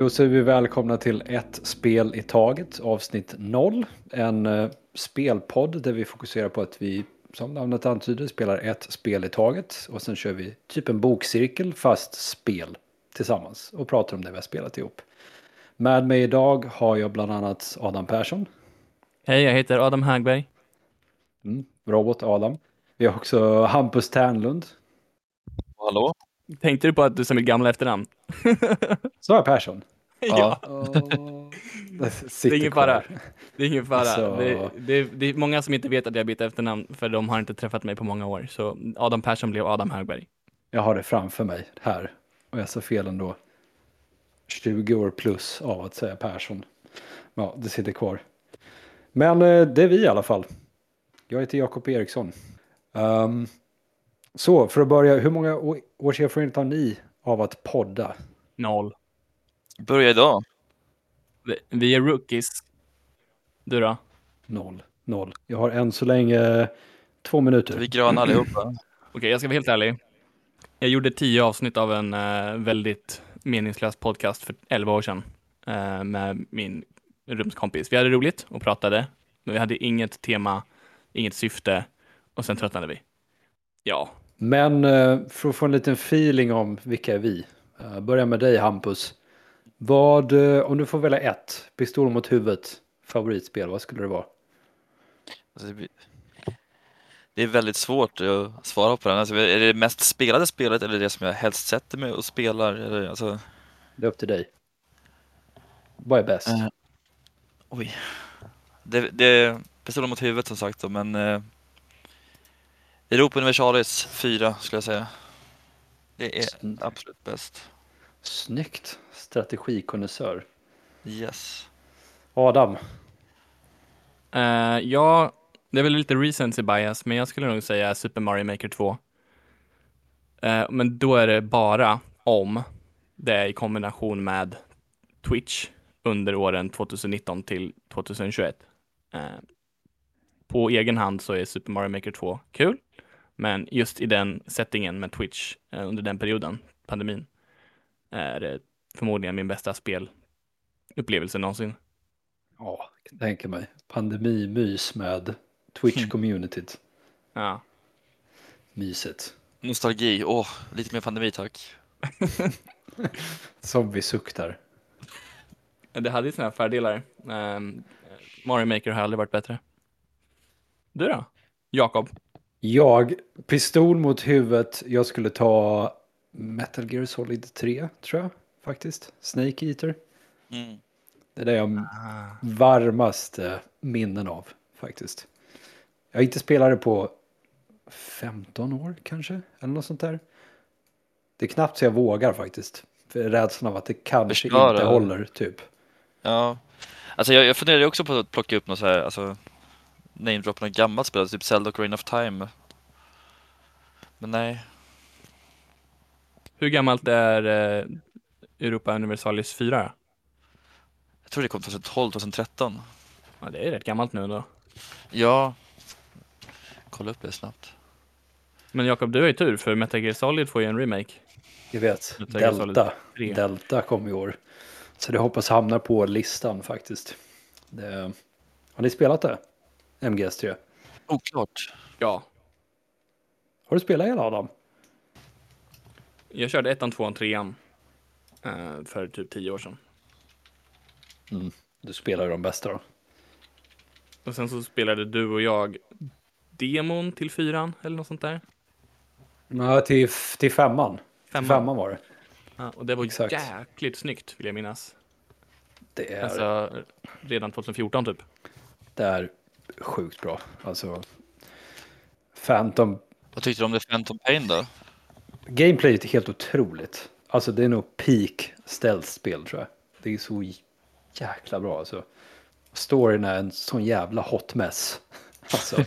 Då säger vi välkomna till ett spel i taget, avsnitt 0. En eh, spelpodd där vi fokuserar på att vi, som namnet antyder, spelar ett spel i taget. Och sen kör vi typ en bokcirkel, fast spel tillsammans. Och pratar om det vi har spelat ihop. Med mig idag har jag bland annat Adam Persson. Hej, jag heter Adam Hagberg. Mm, robot Adam. Vi har också Hampus Ternlund. Hallå? Tänkte du på att du sa mitt gamla efternamn? Så är Persson. Ja. Det är ingen fara. Det är ingen fara. Alltså- Det, det, det är många som inte vet att jag bytt efternamn för de har inte träffat mig på många år. Så Adam Persson blev Adam Hagberg. Jag har det framför mig här. Och jag sa fel ändå. 20 år plus av att säga Persson. Ja, det sitter kvar. Men eh, det är vi i alla fall. Jag heter Jakob Eriksson. Ehm, så, för att börja, hur många års erfarenhet har ni av att podda? Noll. Börja idag. Vi- Vi är rookies. Du då? Noll. Noll. Jag har än så länge två minuter. Vi är gröna allihopa. Okej, jag ska vara helt ärlig. Jag gjorde tio avsnitt av en eh, väldigt meningslös podcast för 11 år sedan eh, med min rumskompis. Vi hade roligt och pratade, men vi hade inget tema, inget syfte och sen tröttnade vi. Ja, Men eh, för att få en liten feeling om vilka är vi. Uh, börja med dig Hampus. Vad, eh, om du får välja ett, pistol mot huvudet, favoritspel, vad skulle det vara? Alltså, det Det är väldigt svårt att svara på den. Alltså, är det mest spelade spelet eller det som jag helst sätter mig och spelar? Eller, alltså, Det är upp till dig. Vad är bäst? Eh. oj. Det, det är pistolen mot huvudet som sagt då, men eh, Europa Universalis 4 skulle jag säga. Det är absolut bäst. Snyggt. Strategikonnässör. Yes. Adam. Eh, ja, det är väl lite recency bias, men jag skulle nog säga Super Mario Maker 2. Eh, men då är det bara om det är i kombination med Twitch under åren 2019 till 2021. Eh, på egen hand så är Super Mario Maker 2 kul, men just i den settingen med Twitch under den perioden, pandemin, är det förmodligen min bästa spelupplevelse någonsin. Ja, tänka mig. Pandemimys med Twitch-communityt. Ja. Mysigt. Nostalgi. Åh, lite mer pandemi tack. Som vi suktar. Det hade ju sina fördelar. Um, Mario Maker har aldrig varit bättre. Du då? Jakob? Jag, pistol mot huvudet, jag skulle ta Metal Gear Solid 3, tror jag faktiskt. Snake Eater. Mm. Det är det jag varmaste minnen av faktiskt. Jag har inte spelat det på 15 år kanske, eller något sånt där. Det är knappt så jag vågar faktiskt. För rädslan av att det kanske Förstöra. inte håller, typ. Ja, alltså jag, jag funderade också på att plocka upp något så här, alltså namedroppa något gammalt spel, typ Zelda Ocarina of Time. Men nej, Hur gammalt är eh, Europa Universalis 4? jag tror det kom 2012, 2013. Ja, det är rätt gammalt nu då. Ja, kolla upp det snabbt. Men Jakob, du har ju tur för Metal Gear Solid får ju en remake. Jag vet, Delta. 3. Delta kom i år. Så det hoppas hamnar på listan faktiskt. Det... Har ni spelat det? MGS3. Oklart. Ja. Har du spelat hela Adam? Jag körde ettan, tvåan, trean eh, för typ tio år sedan. Du spelar de bästa då. Och sen så spelade du och jag demon till fyran eller något sånt där. Ja, till, till femman. Femman, Femman. femman var det. Ja, och det var Exakt. jäkligt snyggt vill jag minnas. Det är, Alltså redan 2014 typ. det är sjukt bra. Alltså, Phantom. Vad tyckte du om The Phantom Pain då? Gameplayet är helt otroligt. Alltså det är nog peak stealth-spel tror jag. Det är så jäkla bra alltså. Storyn är en sån jävla hot mess. Alltså,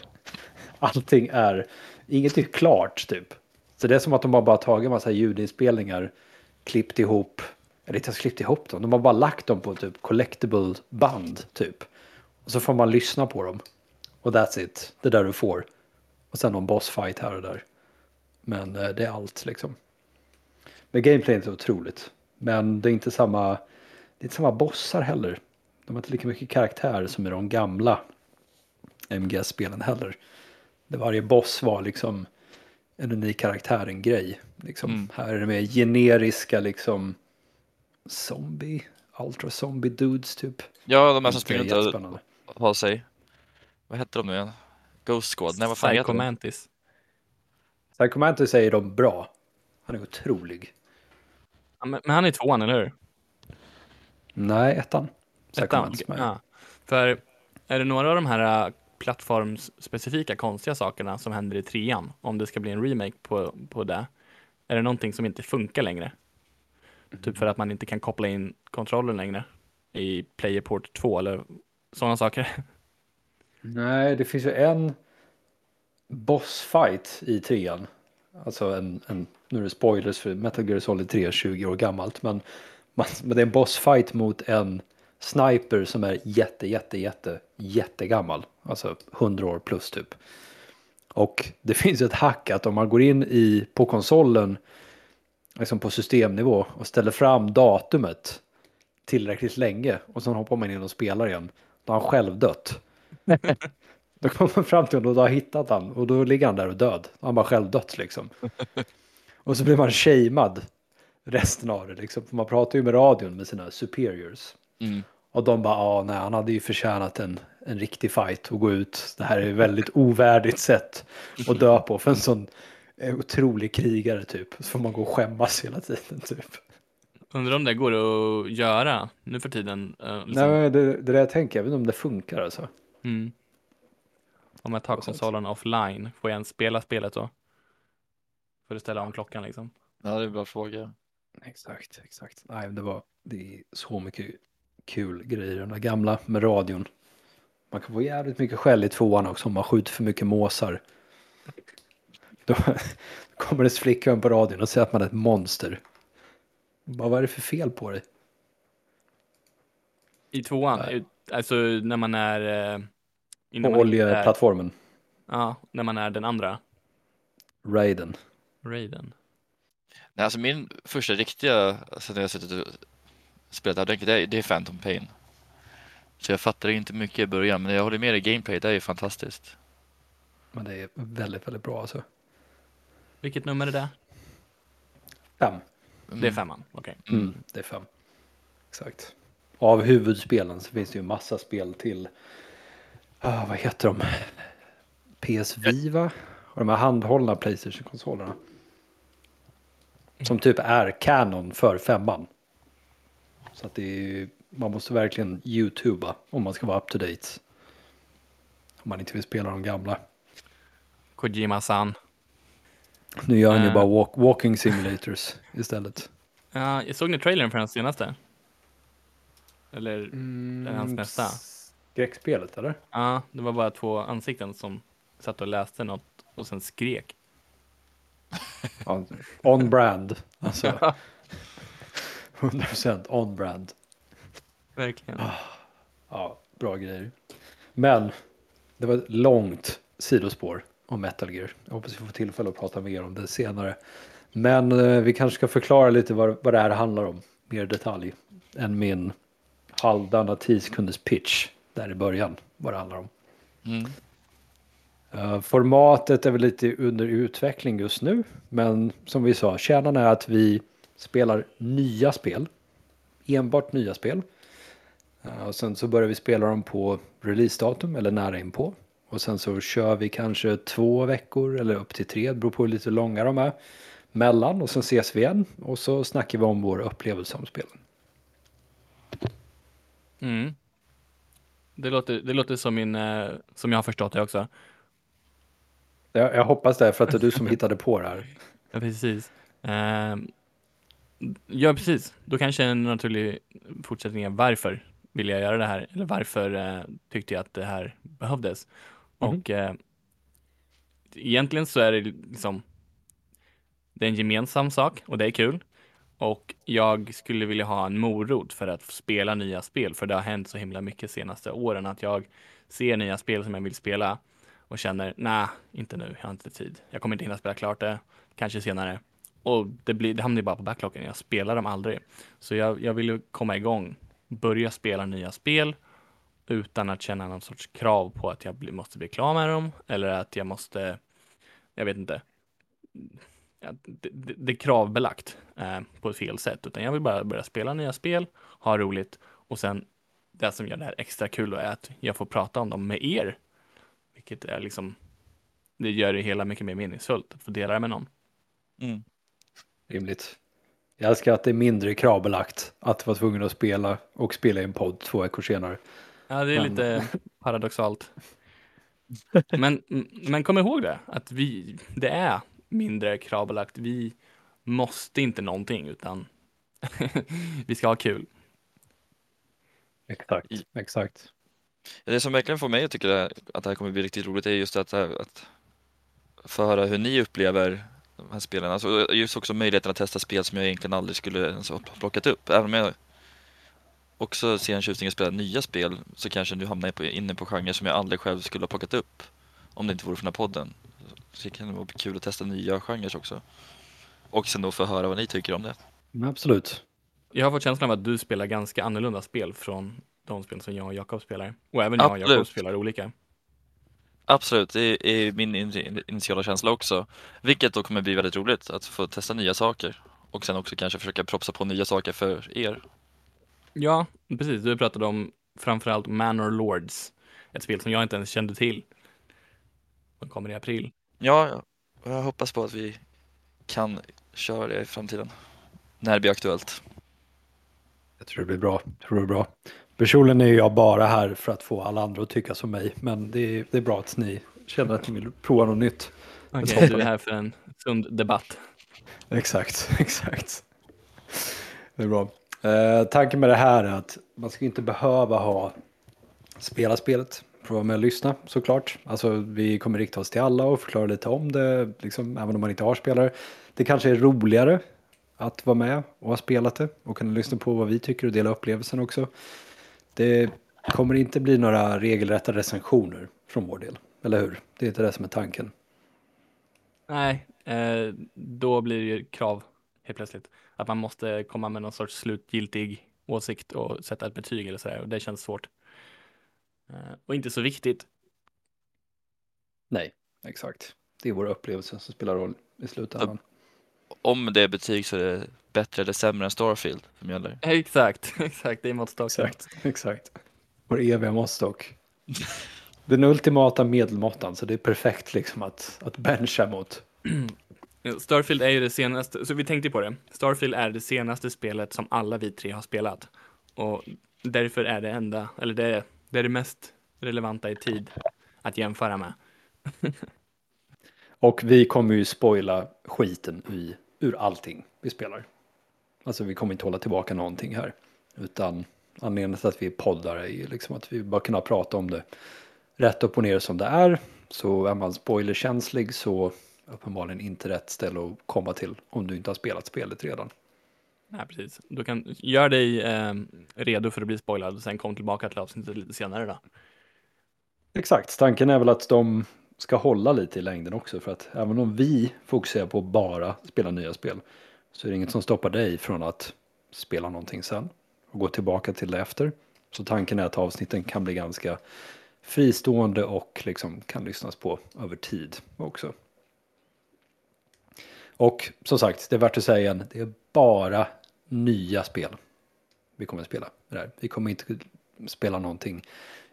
allting är, inget är klart typ. Så det är som att de har bara tagit en massa ljudinspelningar, klippt ihop, eller inte ens klippt ihop dem, de har bara lagt dem på typ collectible band typ. Och så får man lyssna på dem. Och that's it, det är där du får. Och sen någon bossfight här och där. Men eh, det är allt liksom. Men gameplay är inte otroligt. Men det är inte samma det är inte samma bossar heller. De har inte lika mycket karaktär som i de gamla MGS-spelen heller. Där varje boss var liksom en unik karaktär, en grej. Liksom. Mm. Här är det mer generiska liksom zombie, ultra zombie dudes typ. Ja, de här som springer runt och har sig. Vad heter de nu igen? Ghost Squad? Nej, vad fan heter de? Psycho Mantis säger de bra. Han är otrolig. Ja, men, men han är tvåan, eller hur? Nej, ettan. Psycho Ettan? Mantis. Ja. För är det några av de här äh, plattformsspecifika konstiga sakerna som händer i trean, om det ska bli en remake på, på det, är det någonting som inte funkar längre? Typ för att man inte kan koppla in kontrollen längre i Playerport 2 eller sådana saker. Nej, det finns ju en bossfight i trean. Alltså en, en, nu är det spoilers för Metal Gear Solid 3 är 20 år gammalt. Men, man, men det är en bossfight mot en sniper som är jätte, jätte, jätte, jättegammal. Alltså 100 år plus typ. Och det finns ett hack att om man går in i, på konsolen, liksom på systemnivå och ställer fram datumet tillräckligt länge och sen hoppar man in och spelar igen. Då har han själv dött. Då kommer man fram till honom och då har hittat han och då ligger han där och död. Han har bara själv dött liksom. Och så blir man shamead resten av det liksom. För man pratar ju med radion med sina superiors. Mm. Och de bara, ja nej han hade ju förtjänat en, en riktig fight och gå ut. Det här är ett väldigt ovärdigt sätt att dö på för en sån eh, otrolig krigare typ. Så får man gå och skämmas hela tiden typ. Undrar om det går att göra nu för tiden. äh, liksom. Nej, det, det är det jag tänker, jag vet inte om det funkar alltså. Mm. Om jag tar konsolen offline, får jag ens spela spelet då? Får du ställa om klockan liksom? Ja, det är en bra fråga. Exakt, exakt. Nej, det var det är så mycket kul grejer. Den där gamla med radion. Man kan få jävligt mycket skäll i tvåan också om man skjuter för mycket måsar. Då kommer det flickvän på radion och säger att man är ett monster. Bara, vad är det för fel på dig? I tvåan, ut- alltså när man är... På oljeplattformen. Ja, när man är den andra. Raiden. Raiden. Nej, alltså min första riktiga, alltså när jag suttit och spelat det är, det är Phantom Pain. Så jag fattade inte mycket i början, men jag håller med dig, gameplay, det är ju fantastiskt. Men det är väldigt, väldigt bra alltså. Vilket nummer är det? Fem. Det är femman, okej. Mm, det är fem. Exakt. Av huvudspelen så finns det ju massa spel till. Ah, vad heter de? PS Viva? Och de här handhållna Playstation-konsolerna. Som typ är kanon för femman. Så att det är ju, man måste verkligen youtuba om man ska vara up to date. Om man inte vill spela de gamla. Kojima-san. Nu gör han ju Eh. bara walk, walking simulators istället. Ja, jag såg ni trailern för hans senaste? Eller, Mm, hans nästa. Skräckspelet eller? ja, det var bara två ansikten som satt och läste något och sen skrek. Ja, on brand. Alltså 100% on brand. Verkligen. Ja, bra grejer. Men det var ett långt sidospår om Metal Gear. Jag hoppas vi får tillfälle att prata mer om det senare. Men eh, vi kanske ska förklara lite vad, vad det här handlar om. Mer detalj än min halvdana 10 sekunders pitch där i början. Vad det handlar om. Mm. Eh, formatet är väl lite under utveckling just nu. Men som vi sa, kärnan är att vi spelar nya spel. Enbart nya spel. Eh, och sen så börjar vi spela dem på releasedatum eller nära inpå. Och sen så kör vi kanske två veckor eller upp till tre, det beror på hur lite långa de är. Mellan och sen ses vi igen och så snackar vi om vår upplevelse om spelen. Mm. Det låter, det låter som min, eh, som jag har förstått det också. Jag, jag hoppas det för att det är du som hittade på det här. Ja, precis. Ehm, ja, precis. Då kanske en naturlig fortsättning är varför vill jag göra det här? Eller varför eh, tyckte jag att det här behövdes? Mhm. Och eh, egentligen så är det liksom det är en gemensam sak och det är kul. Och jag skulle vilja ha en morot för att spela nya spel, för det har hänt så himla mycket senaste åren att jag ser nya spel som jag vill spela och känner, nej, inte nu, jag har inte tid. Jag kommer inte hinna spela klart det, kanske senare. Och det, blir, det hamnar ju bara på backloggen, jag spelar dem aldrig. Så jag, jag vill komma igång börja spela nya spel utan att känna någon sorts krav på att jag bli, måste bli klar med dem eller att jag måste, jag vet inte, det, det, det är kravbelagt eh, på ett fel sätt, utan jag vill bara börja spela nya spel, ha roligt och sen det som gör det här extra kul är att jag får prata om dem med er, vilket är liksom, det gör det hela mycket mer meningsfullt att få dela det med någon. Mm. Rimligt. Jag älskar att det är mindre kravbelagt att vara tvungen att spela och spela i en podd två veckor senare. Ja, det är Men- lite paradoxalt. Men, men kom ihåg det, att vi, det är mindre kravbelagt. Vi måste inte någonting, utan vi ska ha kul. Exakt. Exakt. Det som verkligen får mig att tycka att det här kommer bli riktigt roligt är just att, att få höra hur ni upplever de här spelen. Alltså just också möjligheten att testa spel som jag egentligen aldrig skulle ens ha plockat upp. Även om jag också ser en tjusning att spela nya spel så kanske du hamnar på, inne på genrer som jag aldrig själv skulle ha plockat upp om det inte vore för den här podden. Så det kan vara kul att testa nya genrer också. Och sen då få höra vad ni tycker om det. Men absolut. Jag har fått känslan av att du spelar ganska annorlunda spel från de spel som jag och Jakob spelar. Och även jag och Jakob Absolut. spelar olika. Absolut, det är min in- initiala känsla också. Vilket då kommer bli väldigt roligt att få testa nya saker. Och sen också kanske försöka propsa på nya saker för er. Ja, precis. Du pratade om framförallt Manor Lords, ett spel som jag inte ens kände till. Som kommer i april. Ja, jag hoppas på att vi kan köra det i framtiden. När det blir aktuellt. Jag tror det blir bra. Jag tror det blir bra. Personligen är jag bara här för att få alla andra att tycka som mig. Men det är, det är bra att ni känner att ni vill prova något nytt. Okej, toppen. du är här för en sund debatt. Exakt, exakt. Det är bra. Eh, tanken med det här är att man ska inte behöva ha spela spelet prova med att lyssna såklart. Alltså vi kommer rikta oss till alla och förklara lite om det, liksom, även om man inte har spelare. Det kanske är roligare att vara med och ha spelat det och kunna lyssna på vad vi tycker och dela upplevelsen också. Det kommer inte bli några regelrätta recensioner från vår del, eller hur? Det är inte det som är tanken. Nej, eh, då blir det ju krav helt plötsligt. Att man måste komma med någon sorts slutgiltig åsikt och sätta ett betyg eller sådär och det känns svårt. Eh, och inte så viktigt. Nej, exakt. Det är vår upplevelse som spelar roll i slutändan. Om det är betyg så är det bättre eller sämre än Starfield som gäller. Exakt, exakt, det är måttstocken. Exakt, exakt. Vår eviga måttstock. Den ultimata medelmåttan, så det är perfekt liksom att, att bencha mot. Starfield är ju det senaste, så vi tänkte på det. Starfield är det senaste spelet som alla vi tre har spelat. Och därför är det enda, eller det det, är det mest relevanta i tid att jämföra med. Och vi kommer ju spoila skiten i, ur allting vi spelar. Alltså vi kommer inte hålla tillbaka någonting här. Utan anledningen till att vi poddar är ju liksom att vi bara kunna prata om det rätt upp och ner som det är. Så är man spoilerkänslig så uppenbarligen inte rätt ställe att komma till om du inte har spelat spelet redan. Nej, precis. Du kan, gör dig eh, redo för att bli spoilad och sen kom tillbaka till avsnittet lite senare då. Exakt, tanken är väl att de ska hålla lite i längden också för att även om vi fokuserar på att bara spela nya spel så är det inget som stoppar dig från att spela någonting sen och gå tillbaka till det efter. Så tanken är att avsnitten kan bli ganska fristående och liksom kan lyssnas på över tid också. Och som sagt, det är värt att säga igen, det är bara nya spel vi kommer att spela. Det där. Vi kommer inte spela någonting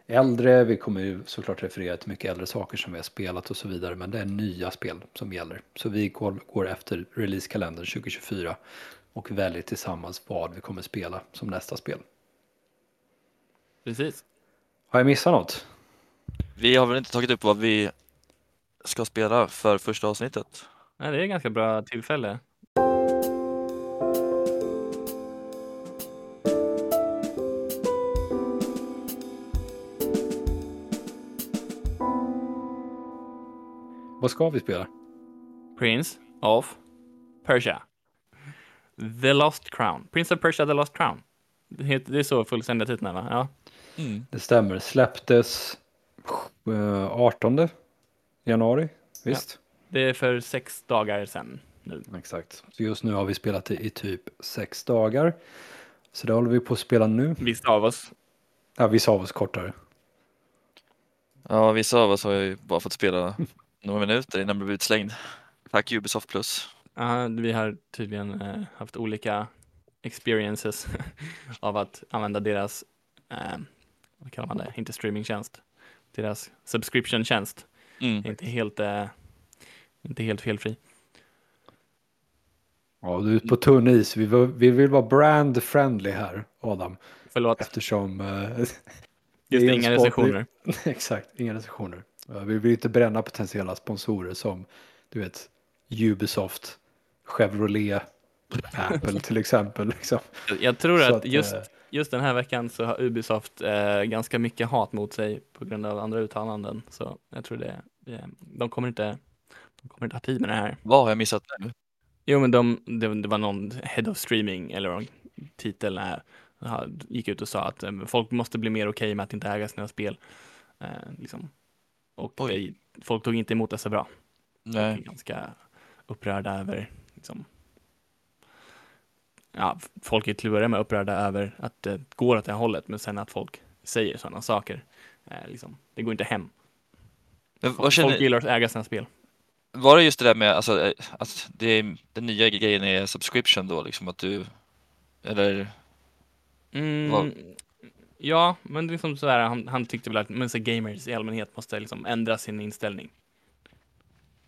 äldre, vi kommer ju såklart referera till mycket äldre saker som vi har spelat och så vidare, men det är nya spel som gäller. Så vi går, går efter releasekalendern 2024 och väljer tillsammans vad vi kommer spela som nästa spel. Precis. Har jag missat något? Vi har väl inte tagit upp vad vi ska spela för första avsnittet. Nej, det är ett ganska bra tillfälle. Vad ska vi spela? Prince of Persia. The Lost Crown. Prince of Persia The Lost Crown. Det är så fullständiga titeln va? Ja. Mm. Det stämmer, släpptes eh, 18 januari, visst? Det är för sex dagar sedan nu. Exakt. Så just nu har vi spelat det i typ sex dagar. Så det håller vi på att spela nu. Vissa av oss. Ja, vissa av oss kortare. Ja, vissa av oss har ju bara fått spela några minuter innan man blir utslängd. Tack Ubisoft Plus. Ja, vi har tydligen eh, haft olika experiences av att använda deras, eh, vad kallar man det, inte streamingtjänst, deras subscription-tjänst. Mm. Inte helt, eh, inte helt felfri. Ja, du är ute på tunn is. Vi, var- vi vill vara brand friendly här, Adam. Förlåt, Eftersom... eh, just det inga recensioner. Exakt, inga recensioner. Vi vill inte bränna potentiella sponsorer som, du vet, Ubisoft, Chevrolet, Apple till exempel. Liksom. Jag tror Så att just, eh, just den här veckan så har Ubisoft eh, ganska mycket hat mot sig på grund av andra uttalanden. Så jag tror det, det de kommer inte, de kommer inte ha tid med det här. Vad har jag missat nu? Jo, men de, det, det var någon head of streaming eller vad titeln är, ha- gick ut och sa att eh, folk måste bli mer okej med att inte äga sina spel. Eh, liksom. Och det, folk tog inte emot det så bra. De är Nej. ganska upprörda över, liksom, ja, folk är till att börja med upprörda över att det går åt det här hållet, men sen att folk säger sådana saker, eh, liksom, det går inte hem. Men Folk, känner, folk gillar att äga sina spel. var det just det där med alltså, eh, att det är, den nya grejen är subscription då liksom att du eller Mm, Ja, men det är som sådär, han, han tyckte väl att men så gamers i allmänhet måste liksom ändra sin inställning.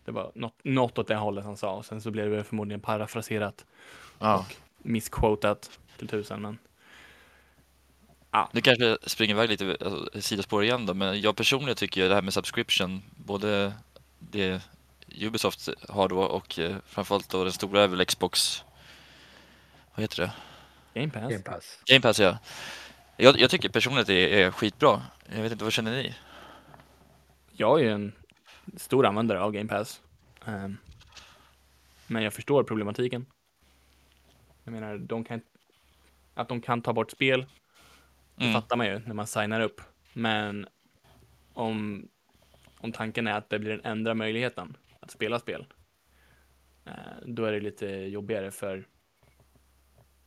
Det var något, något åt det hållet han sa och sen så blev det förmodligen parafraserat, ja. missquotat till tusen, men Nu kanske jag springer iväg lite alltså, sidospår igen då, men jag personligen tycker ju det här med subscription, både det Ubisoft har då och eh, framförallt då den stora är väl Xbox, vad heter det? Game Pass. Game Pass. Game Pass ja. Jag, jag tycker personligen att det är skitbra. Jag vet inte, vad känner ni? Jag är ju en stor användare av Game Pass. Ehm, men jag förstår problematiken. Jag menar, de kan, att de kan ta bort spel, det Mm. fattar man ju när man signar upp. Men om, om tanken är att det blir den enda möjligheten att spela spel, eh, då är det lite jobbigare för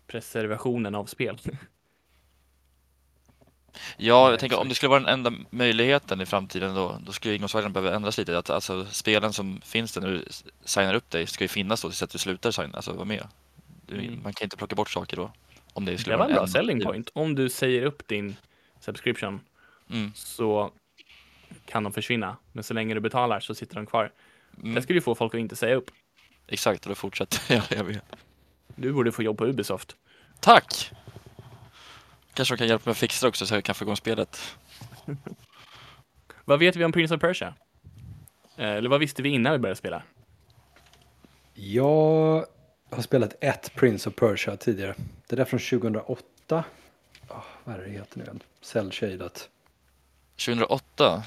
preservationen av spel. Ja, jag tänker om det skulle vara den enda möjligheten i framtiden då, då skulle ingångsvärdena behöva ändras lite. Att, alltså spelen som finns där när du signar upp dig ska ju finnas då tills att du slutar signa, alltså vara med. Du, Mm. Man kan inte plocka bort saker då. Om det skulle Det var en bra selling point. Om du säger upp din subscription Mm. så kan de försvinna. Men så länge du betalar så sitter de kvar. Mm. Det skulle ju få folk att inte säga upp. Exakt, och då fortsätter jag. jag vet. Du borde få jobb på Ubisoft. Tack! Kanske de kan hjälpa mig att fixa det också så jag kan få igång spelet. Vad vet vi om Prince of Persia? Eh, Eller vad visste vi innan vi började spela? Jag har spelat ett Prince of Persia tidigare. Det där från 2008. Oh, vad är det heter nu igen? Cell-shadat. 2008?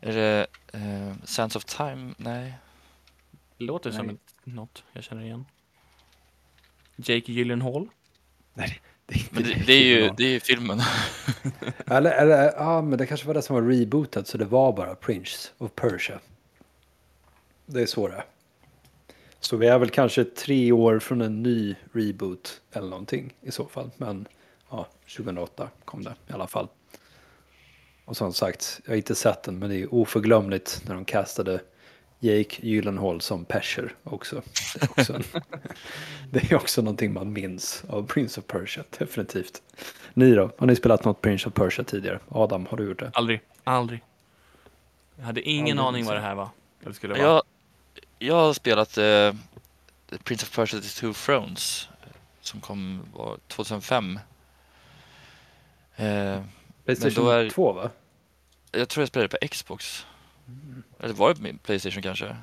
Är det eh, Sands of Time? Nej. Låter som Nej. ett, något jag känner igen. Jake Gyllenhaal. Nej, det är Men det, det, är ju, det är ju filmen. Eller, eller ja, men det kanske var det som var rebootat så det var bara Prince of Persia. Det är så det är. Så vi är väl kanske tre år från en ny reboot eller någonting i så fall. Men ja, 2008 kom det i alla fall. Och som sagt, jag har inte sett den men det är oförglömligt när de kastade Jake Gyllenhaal som Pesher också. Det är också, en, det är också någonting man minns av Prince of Persia, definitivt. Ni då? Har ni spelat något Prince of Persia tidigare? Adam, har du gjort det? Aldrig. Aldrig. Jag hade ingen Aldrig aning vad det här var. Eller skulle vara. Jag, jag har spelat eh, Prince of Persia The Two Thrones som kom var 2005. Eh, Playstation då är- 2 va? jag tror jag spelade på Xbox. Eller var det min Playstation kanske?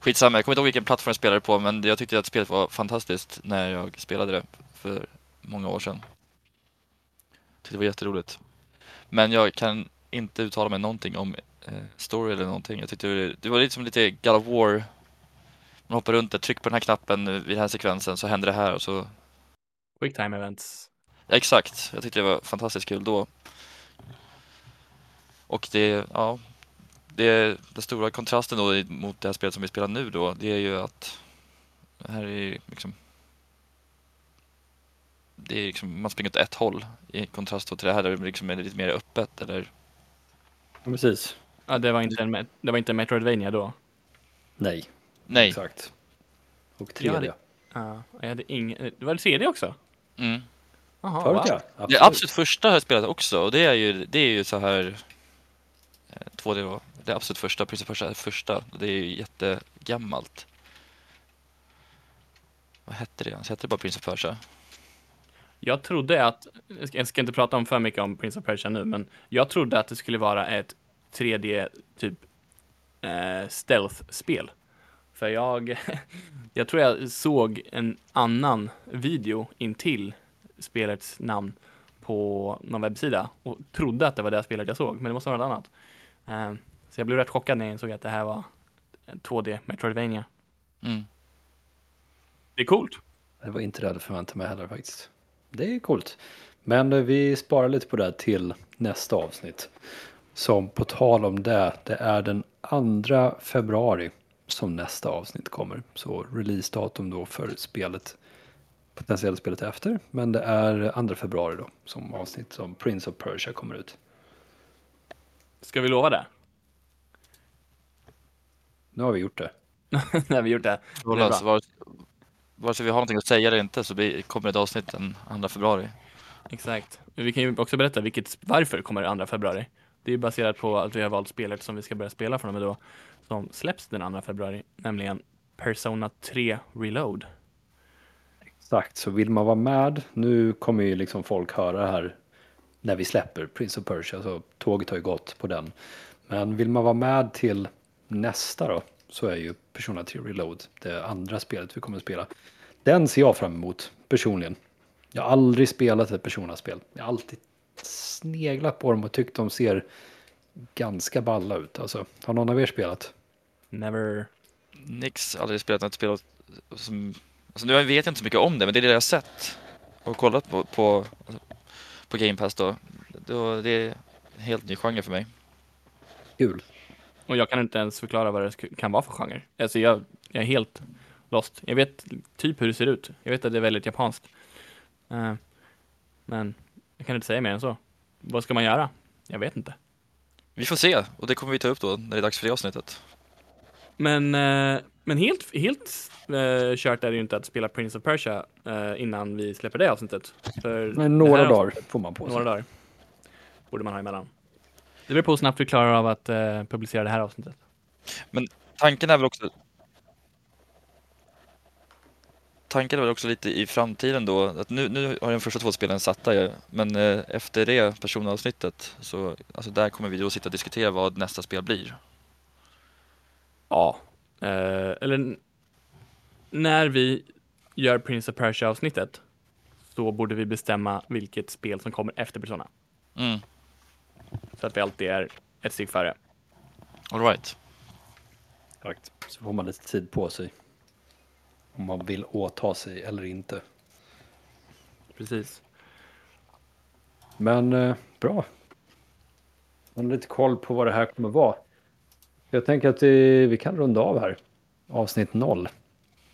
Skitsamma, jag kommer inte ihåg vilken plattform jag spelade på men jag tyckte att spelet var fantastiskt när jag spelade det för många år sedan. Tyckte det var jätteroligt. Men jag kan inte uttala mig någonting om eh, story eller någonting. Jag tyckte det, det var lite som lite God of War. Man hoppar runt där, tryck på den här knappen vid den här sekvensen så händer det här och så Quick time events. Ja, exakt, jag tyckte det var fantastiskt kul då. Och det, ja, det, den stora kontrasten då mot det här spelet som vi spelar nu då, det är ju att det här är ju liksom det är liksom, man springer åt ett håll i kontrast till det här där det liksom är lite mer öppet eller Ja, precis. Ja, det var inte en, det var inte en Metroidvania då. Nej, Nej. exakt. Och Ja, 3D. det- Ja, jag hade ingen... Det var det 3D också? Mm. Jaha, Förut ja. Det Absolut. absolut första har jag spelat också och det är ju, det är ju så här Eh, 2D då. Det absolut första, Prince of Persia är första. Det är ju jättegammalt. Vad hette det ens? Hette det bara Prince of Persia? Jag trodde att, jag ska- jag ska inte prata om för mycket om Prince of Persia nu, men jag trodde att det skulle vara ett 3D typ eh, stealth-spel. För jag, jag tror jag såg en annan video intill spelets namn på någon webbsida och trodde att det var det spelet jag såg, men det måste vara något annat. Eh, så jag blev rätt chockad när jag insåg att det här var en 2D Metroidvania. Mm. Det är coolt. Det var inte det jag hade förväntat mig heller faktiskt. Det är coolt. Men eh, vi sparar lite på det här till nästa avsnitt. Som på tal om det, det är den 2 februari som nästa avsnitt kommer. Så releasedatum då för spelet, potentiellt spelet efter. Men det är 2 februari då som avsnitt som Prince of Persia kommer ut. Ska vi lova det? Nu har vi gjort det. När vi gjort det. Så Det alltså, vare, vare sig vi har någonting att säga eller inte så blir, kommer ett avsnitt den 2 februari. Exakt. Men Vi kan ju också berätta vilket, varför kommer 2 februari. Det är baserat på att vi har valt spelet som vi ska börja spela från och med då, som släpps den 2 februari, nämligen Persona 3 Reload. Exakt, så vill man vara med, nu kommer ju liksom folk höra det här när vi släpper Prince of Persia, så tåget har ju gått på den. Men vill man vara med till nästa då, så är ju Persona 3 Reload det andra spelet vi kommer att spela. Den ser jag fram emot personligen. Jag har aldrig spelat ett Persona-spel. Jag har alltid sneglat på dem och tyckt de ser ganska balla ut. Alltså, har någon av er spelat? Never... Nix, aldrig spelat något spel som... Alltså nu vet jag inte så mycket om det, men det är det jag har sett och kollat på, på, på Game Pass då. då. Det är en helt ny genre för mig. Kul. Och jag kan inte ens förklara vad det kan vara för genre. Alltså jag, jag är helt lost. Jag vet typ hur det ser ut. Jag vet att det är väldigt japanskt. Eh, men jag kan inte säga mer än så. Vad ska man göra? Jag vet inte. Vi får se, och det kommer vi ta upp då när det är dags för det avsnittet. Men, eh, men helt, helt eh, kört är det ju inte att spela Prince of Persia eh, innan vi släpper det avsnittet. För Men några dagar avsnittet- får man på sig. Några dagar. Borde man ha emellan. Det beror på hur snabbt vi klarar av att eh, publicera det här avsnittet. Tanken är väl också... Tanken är väl också lite i framtiden då, att nu, nu har de första två spelen satta ju, men eh, efter det personavsnittet så, alltså där kommer vi då sitta och diskutera vad nästa spel blir. Ja. Eh, eller när vi gör Prince of Persia avsnittet så borde vi bestämma vilket spel som kommer efter Persona. Mm, Så att vi alltid är ett steg före. all right. Exakt. Så får man lite tid på sig. Om man vill åta sig eller inte. Precis. Men eh, bra. Man har lite koll på vad det här kommer vara. Jag tänker att vi, vi kan runda av här. Avsnitt 0.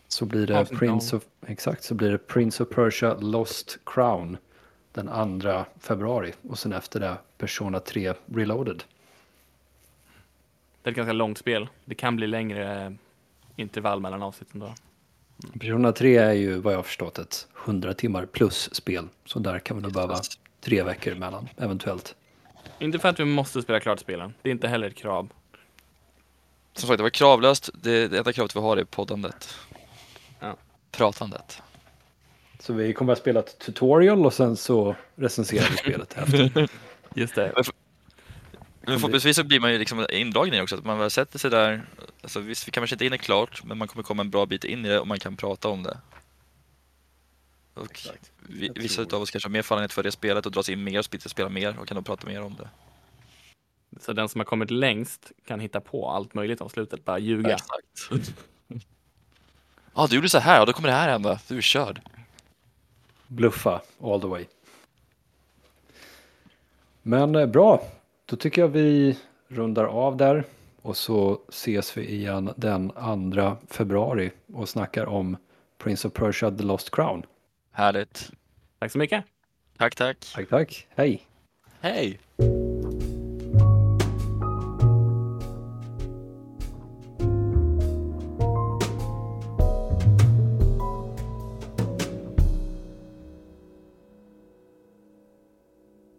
Så blir det Avsnitt Prince noll. of, exakt, så blir det Prince of Persia Lost Crown den 2 februari. Och sen efter det Persona 3 Reloaded. Det är ett ganska långt spel. Det kan bli längre eh, intervall mellan avsnitten då. Persona 3 är ju vad jag har förstått ett 100 timmar plus spel. Så där kan vi nog behöva tre veckor emellan eventuellt. Inte för att vi måste spela klart spelen. Det är inte heller ett krav. Som sagt, det var kravlöst. Det, det enda kravet vi har är poddandet. Ja. Pratandet. Så vi kommer att spela ett tutorial och sen så recenserar vi spelet efter. Just det. Men förhoppningsvis så blir man ju liksom indragen i det också, att man väl sätter sig där. Alltså visst, vi kanske inte är inne klart, men man kommer komma en bra bit in i det och man kan prata om det. Och vi, vissa av oss kanske har mer fallenhet för det spelet och dras in mer och spela mer och kan då prata mer om det. Så den som har kommit längst kan hitta på allt möjligt om slutet. Bara ljuga. Exakt. Ja, du gjorde så här och då kommer det här hända. Du är körd. Bluffa all the way. Men eh, bra, då tycker jag vi rundar av där. Och så ses vi igen den 2 februari och snackar om Prince of Persia The Lost Crown. Härligt. Tack så mycket. Tack, tack. Tack, tack. Hej. Hej!